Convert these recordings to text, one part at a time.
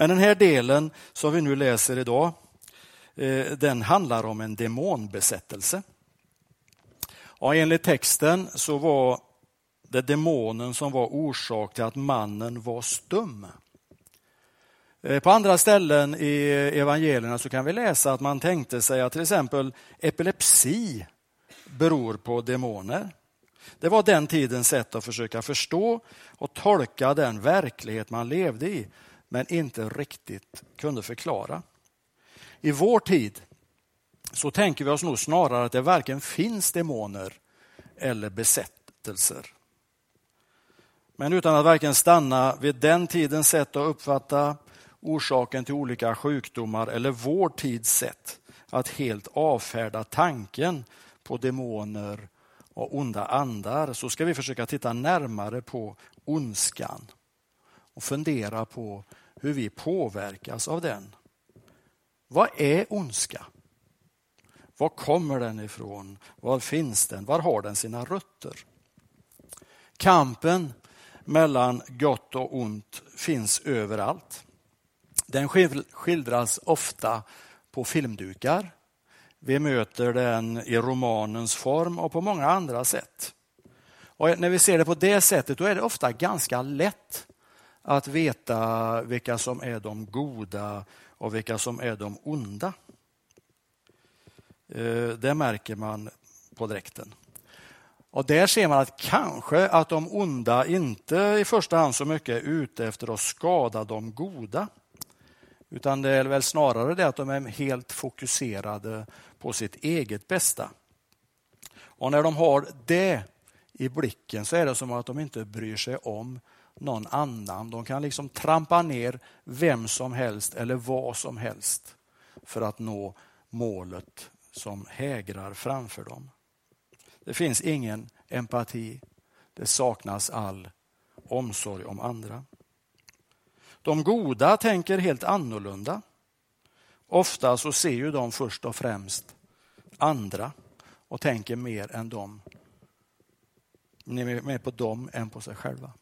Men den här delen som vi nu läser idag, eh, den handlar om en demonbesättelse. Och enligt texten så var det demonen som var orsak till att mannen var stum. Eh, på andra ställen i evangelierna så kan vi läsa att man tänkte sig att till exempel epilepsi beror på demoner. Det var den tidens sätt att försöka förstå och tolka den verklighet man levde i men inte riktigt kunde förklara. I vår tid så tänker vi oss nog snarare att det varken finns demoner eller besättelser. Men utan att varken stanna vid den tidens sätt att uppfatta orsaken till olika sjukdomar eller vår tids sätt att helt avfärda tanken på demoner och onda andar så ska vi försöka titta närmare på ondskan och fundera på hur vi påverkas av den. Vad är ondska? Var kommer den ifrån? Var finns den? Var har den sina rötter? Kampen mellan gott och ont finns överallt. Den skildras ofta på filmdukar. Vi möter den i romanens form och på många andra sätt. Och när vi ser det på det sättet då är det ofta ganska lätt att veta vilka som är de goda och vilka som är de onda. Eh, det märker man på dräkten. Och där ser man att kanske att de onda inte i första hand så mycket är ute efter att skada de goda. Utan det är väl snarare det att de är helt fokuserade på sitt eget bästa. Och när de har det i blicken så är det som att de inte bryr sig om någon annan. De kan liksom trampa ner vem som helst eller vad som helst för att nå målet som hägrar framför dem. Det finns ingen empati. Det saknas all omsorg om andra. De goda tänker helt annorlunda. Ofta så ser ju de först och främst andra och tänker mer än dem. Ni är Mer på dem än på sig själva.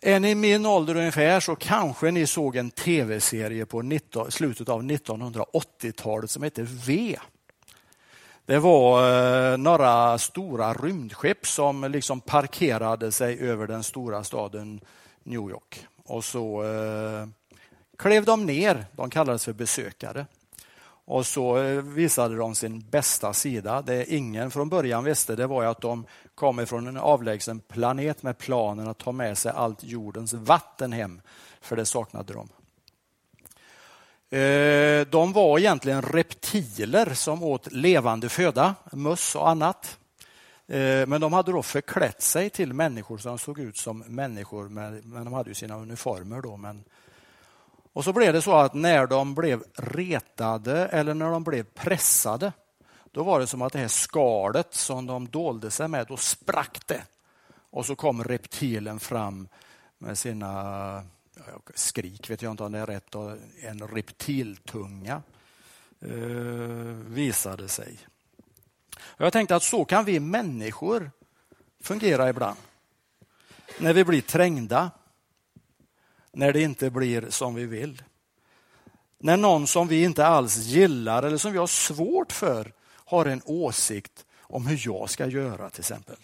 Är ni i min ålder ungefär så kanske ni såg en tv-serie på 19, slutet av 1980-talet som hette V. Det var eh, några stora rymdskepp som liksom parkerade sig över den stora staden New York. Och så eh, klev de ner, de kallades för besökare. Och så eh, visade de sin bästa sida. Det ingen från början visste det var att de kom från en avlägsen planet med planen att ta med sig allt jordens vatten hem, för det saknade de. Eh, de var egentligen reptiler som åt levande föda, möss och annat. Eh, men de hade då förklätt sig till människor som såg ut som människor, men de hade ju sina uniformer då. Men... Och så blev det så att när de blev retade eller när de blev pressade, då var det som att det här skalet som de dolde sig med, då sprack det. Och så kom reptilen fram med sina skrik, vet jag inte om det är rätt, en reptiltunga eh, visade sig. Jag tänkte att så kan vi människor fungera ibland. När vi blir trängda, när det inte blir som vi vill. När någon som vi inte alls gillar eller som vi har svårt för har en åsikt om hur jag ska göra till exempel.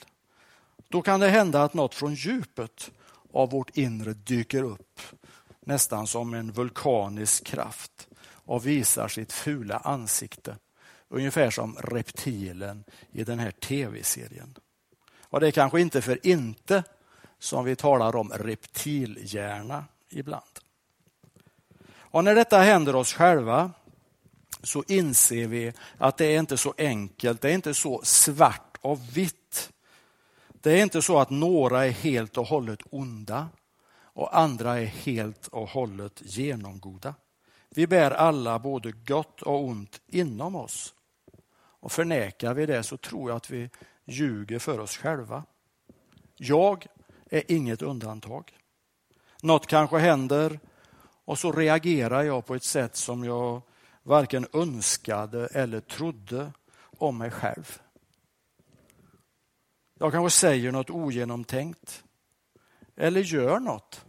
Då kan det hända att något från djupet av vårt inre dyker upp nästan som en vulkanisk kraft och visar sitt fula ansikte. Ungefär som reptilen i den här tv-serien. Och det är kanske inte för inte som vi talar om reptilhjärna ibland. Och när detta händer oss själva så inser vi att det är inte så enkelt, det är inte så svart och vitt. Det är inte så att några är helt och hållet onda och andra är helt och hållet genomgoda. Vi bär alla både gott och ont inom oss. Och förnekar vi det så tror jag att vi ljuger för oss själva. Jag är inget undantag. Något kanske händer och så reagerar jag på ett sätt som jag varken önskade eller trodde om mig själv. Jag kanske säger något ogenomtänkt eller gör något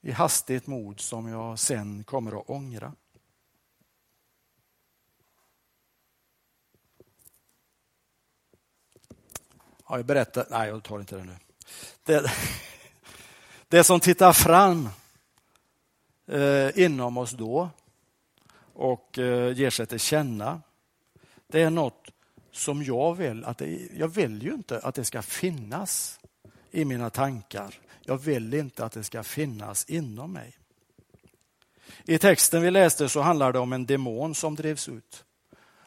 i hastigt mod som jag sen kommer att ångra. Ja, jag berättar, nej jag tar inte det nu. Det, det som tittar fram eh, inom oss då och eh, ger sig till känna, det är något som jag vill att det, jag vill ju inte att det ska finnas i mina tankar. Jag vill inte att det ska finnas inom mig. I texten vi läste så handlar det om en demon som drevs ut.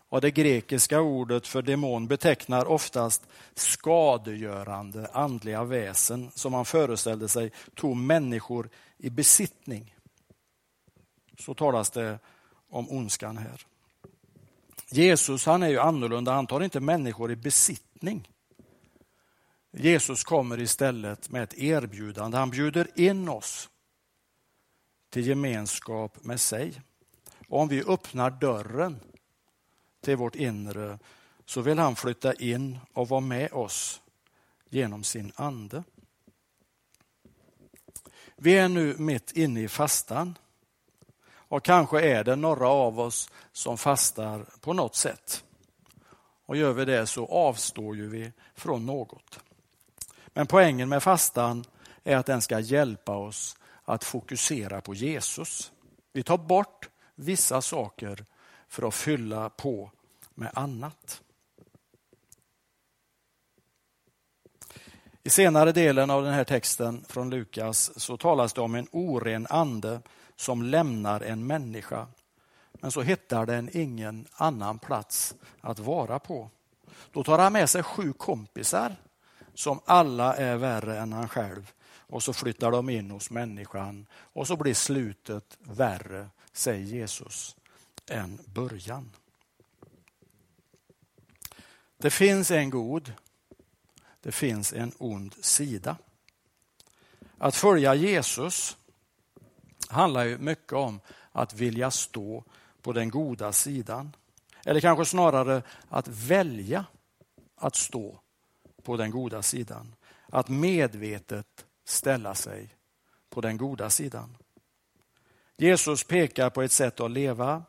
Och Det grekiska ordet för demon betecknar oftast skadegörande andliga väsen som man föreställde sig tog människor i besittning. Så talas det om ondskan här. Jesus han är ju annorlunda, han tar inte människor i besittning. Jesus kommer istället med ett erbjudande. Han bjuder in oss till gemenskap med sig. Och om vi öppnar dörren till vårt inre så vill han flytta in och vara med oss genom sin ande. Vi är nu mitt inne i fastan och kanske är det några av oss som fastar på något sätt. Och gör vi det så avstår ju vi från något. Men poängen med fastan är att den ska hjälpa oss att fokusera på Jesus. Vi tar bort vissa saker för att fylla på med annat. I senare delen av den här texten från Lukas så talas det om en oren ande som lämnar en människa. Men så hittar den ingen annan plats att vara på. Då tar han med sig sju kompisar som alla är värre än han själv och så flyttar de in hos människan och så blir slutet värre, säger Jesus, än början. Det finns en god, det finns en ond sida. Att följa Jesus handlar ju mycket om att vilja stå på den goda sidan. Eller kanske snarare att välja att stå på den goda sidan. Att medvetet ställa sig på den goda sidan. Jesus pekar på ett sätt att leva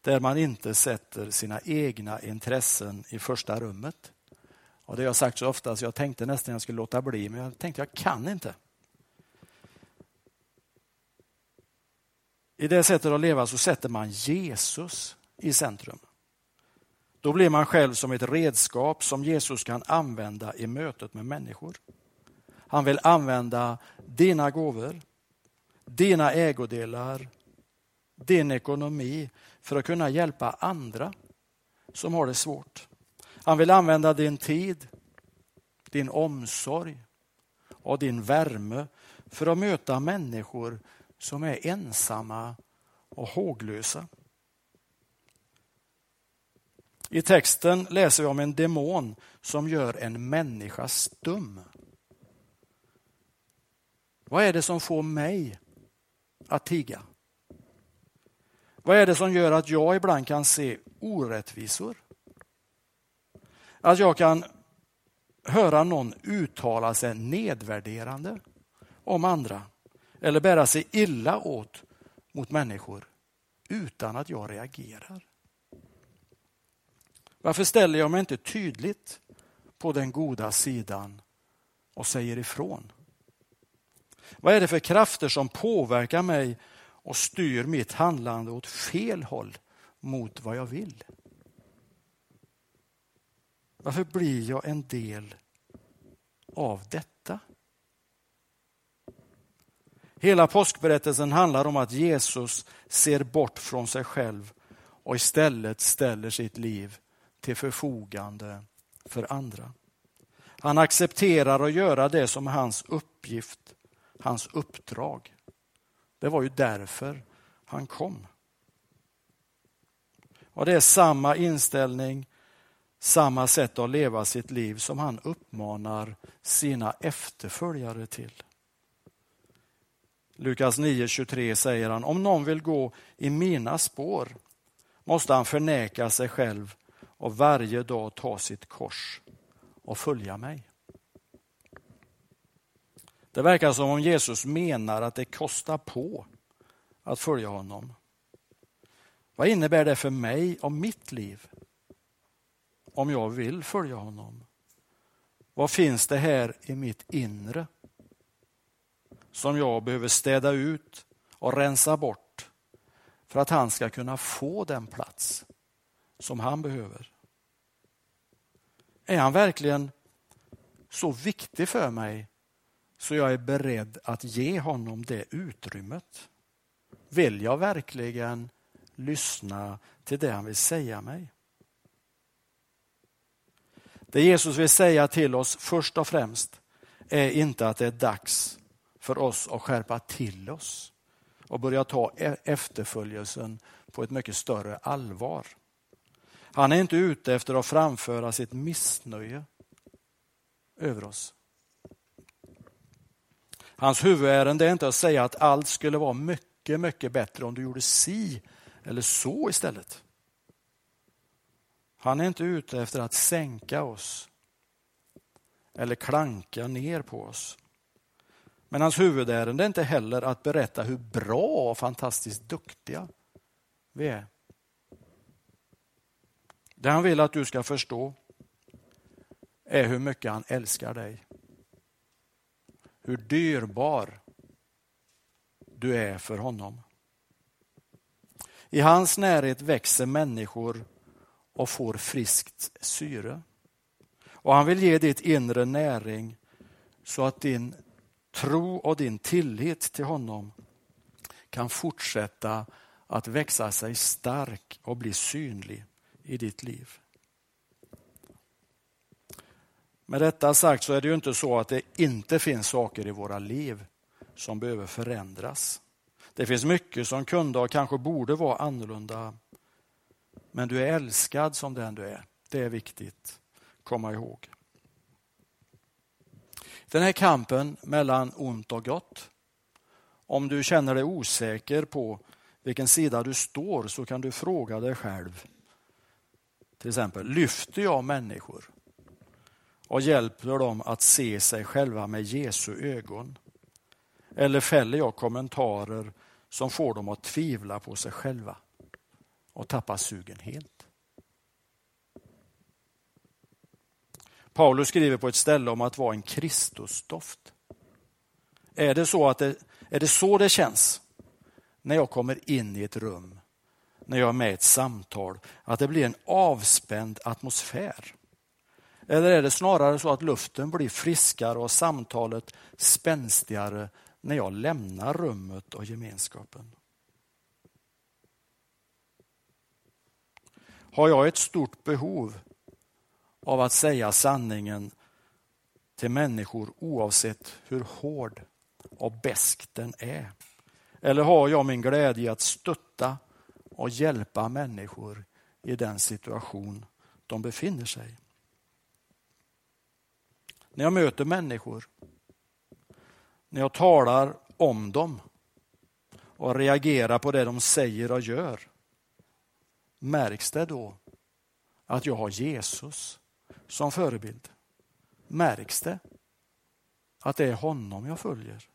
där man inte sätter sina egna intressen i första rummet. Och Det har jag sagt så ofta så jag tänkte nästan jag skulle låta bli, men jag tänkte jag kan inte. I det sättet att leva så sätter man Jesus i centrum. Då blir man själv som ett redskap som Jesus kan använda i mötet med människor. Han vill använda dina gåvor, dina ägodelar, din ekonomi för att kunna hjälpa andra som har det svårt. Han vill använda din tid, din omsorg och din värme för att möta människor som är ensamma och håglösa. I texten läser vi om en demon som gör en människa stum. Vad är det som får mig att tiga? Vad är det som gör att jag ibland kan se orättvisor? Att jag kan höra någon uttala sig nedvärderande om andra eller bära sig illa åt mot människor utan att jag reagerar. Varför ställer jag mig inte tydligt på den goda sidan och säger ifrån? Vad är det för krafter som påverkar mig och styr mitt handlande åt fel håll mot vad jag vill? Varför blir jag en del av detta? Hela påskberättelsen handlar om att Jesus ser bort från sig själv och istället ställer sitt liv till förfogande för andra. Han accepterar att göra det som är hans uppgift, hans uppdrag. Det var ju därför han kom. Och Det är samma inställning, samma sätt att leva sitt liv som han uppmanar sina efterföljare till. Lukas 9.23 säger han, om någon vill gå i mina spår måste han förneka sig själv och varje dag ta sitt kors och följa mig. Det verkar som om Jesus menar att det kostar på att följa honom. Vad innebär det för mig och mitt liv om jag vill följa honom? Vad finns det här i mitt inre som jag behöver städa ut och rensa bort för att han ska kunna få den plats som han behöver? Är han verkligen så viktig för mig så jag är beredd att ge honom det utrymmet? Vill jag verkligen lyssna till det han vill säga mig? Det Jesus vill säga till oss först och främst är inte att det är dags för oss att skärpa till oss och börja ta e- efterföljelsen på ett mycket större allvar. Han är inte ute efter att framföra sitt missnöje över oss. Hans huvudärende är inte att säga att allt skulle vara mycket, mycket bättre om du gjorde si eller så istället. Han är inte ute efter att sänka oss eller klanka ner på oss. Men hans huvudärende är inte heller att berätta hur bra och fantastiskt duktiga vi är. Det han vill att du ska förstå är hur mycket han älskar dig. Hur dyrbar du är för honom. I hans närhet växer människor och får friskt syre. Och han vill ge ditt inre näring så att din tro och din tillit till honom kan fortsätta att växa sig stark och bli synlig i ditt liv. Med detta sagt så är det ju inte så att det inte finns saker i våra liv som behöver förändras. Det finns mycket som kunde och kanske borde vara annorlunda. Men du är älskad som den du är. Det är viktigt. att Komma ihåg. Den här kampen mellan ont och gott. Om du känner dig osäker på vilken sida du står så kan du fråga dig själv. Till exempel, lyfter jag människor och hjälper dem att se sig själva med Jesu ögon? Eller fäller jag kommentarer som får dem att tvivla på sig själva och tappa sugen helt? Paulus skriver på ett ställe om att vara en Kristusdoft. Är det så, att det, är det så det känns när jag kommer in i ett rum, när jag är med i ett samtal, att det blir en avspänd atmosfär? Eller är det snarare så att luften blir friskare och samtalet spänstigare när jag lämnar rummet och gemenskapen? Har jag ett stort behov av att säga sanningen till människor oavsett hur hård och besk den är? Eller har jag min glädje att stötta och hjälpa människor i den situation de befinner sig i? När jag möter människor, när jag talar om dem och reagerar på det de säger och gör, märks det då att jag har Jesus som förebild? Märks det att det är honom jag följer?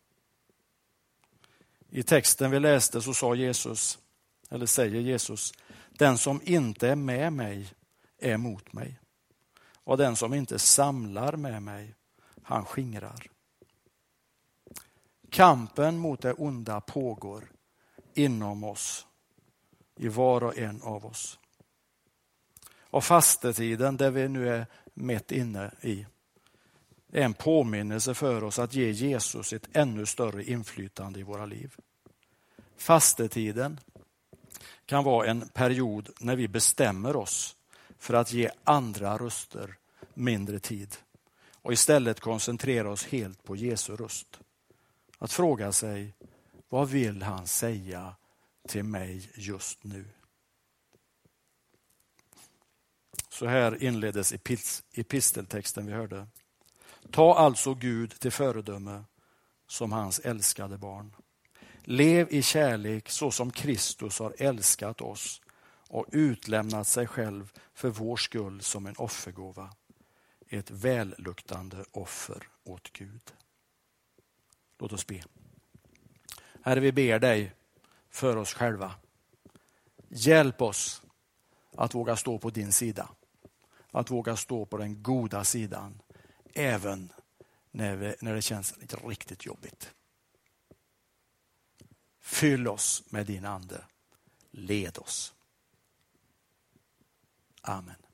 I texten vi läste så sa Jesus, eller säger Jesus, den som inte är med mig är mot mig. Och den som inte samlar med mig, han skingrar. Kampen mot det onda pågår inom oss, i var och en av oss. Och fastetiden, där vi nu är mitt inne i, är en påminnelse för oss att ge Jesus ett ännu större inflytande i våra liv. Fastetiden kan vara en period när vi bestämmer oss för att ge andra röster mindre tid och istället koncentrera oss helt på Jesu röst. Att fråga sig, vad vill han säga till mig just nu? Så här inleddes episteltexten vi hörde. Ta alltså Gud till föredöme som hans älskade barn. Lev i kärlek så som Kristus har älskat oss och utlämnat sig själv för vår skull som en offergåva. Ett välluktande offer åt Gud. Låt oss be. Herre, vi ber dig för oss själva. Hjälp oss att våga stå på din sida. Att våga stå på den goda sidan även när, vi, när det känns riktigt jobbigt. Fyll oss med din ande. Led oss. Amen.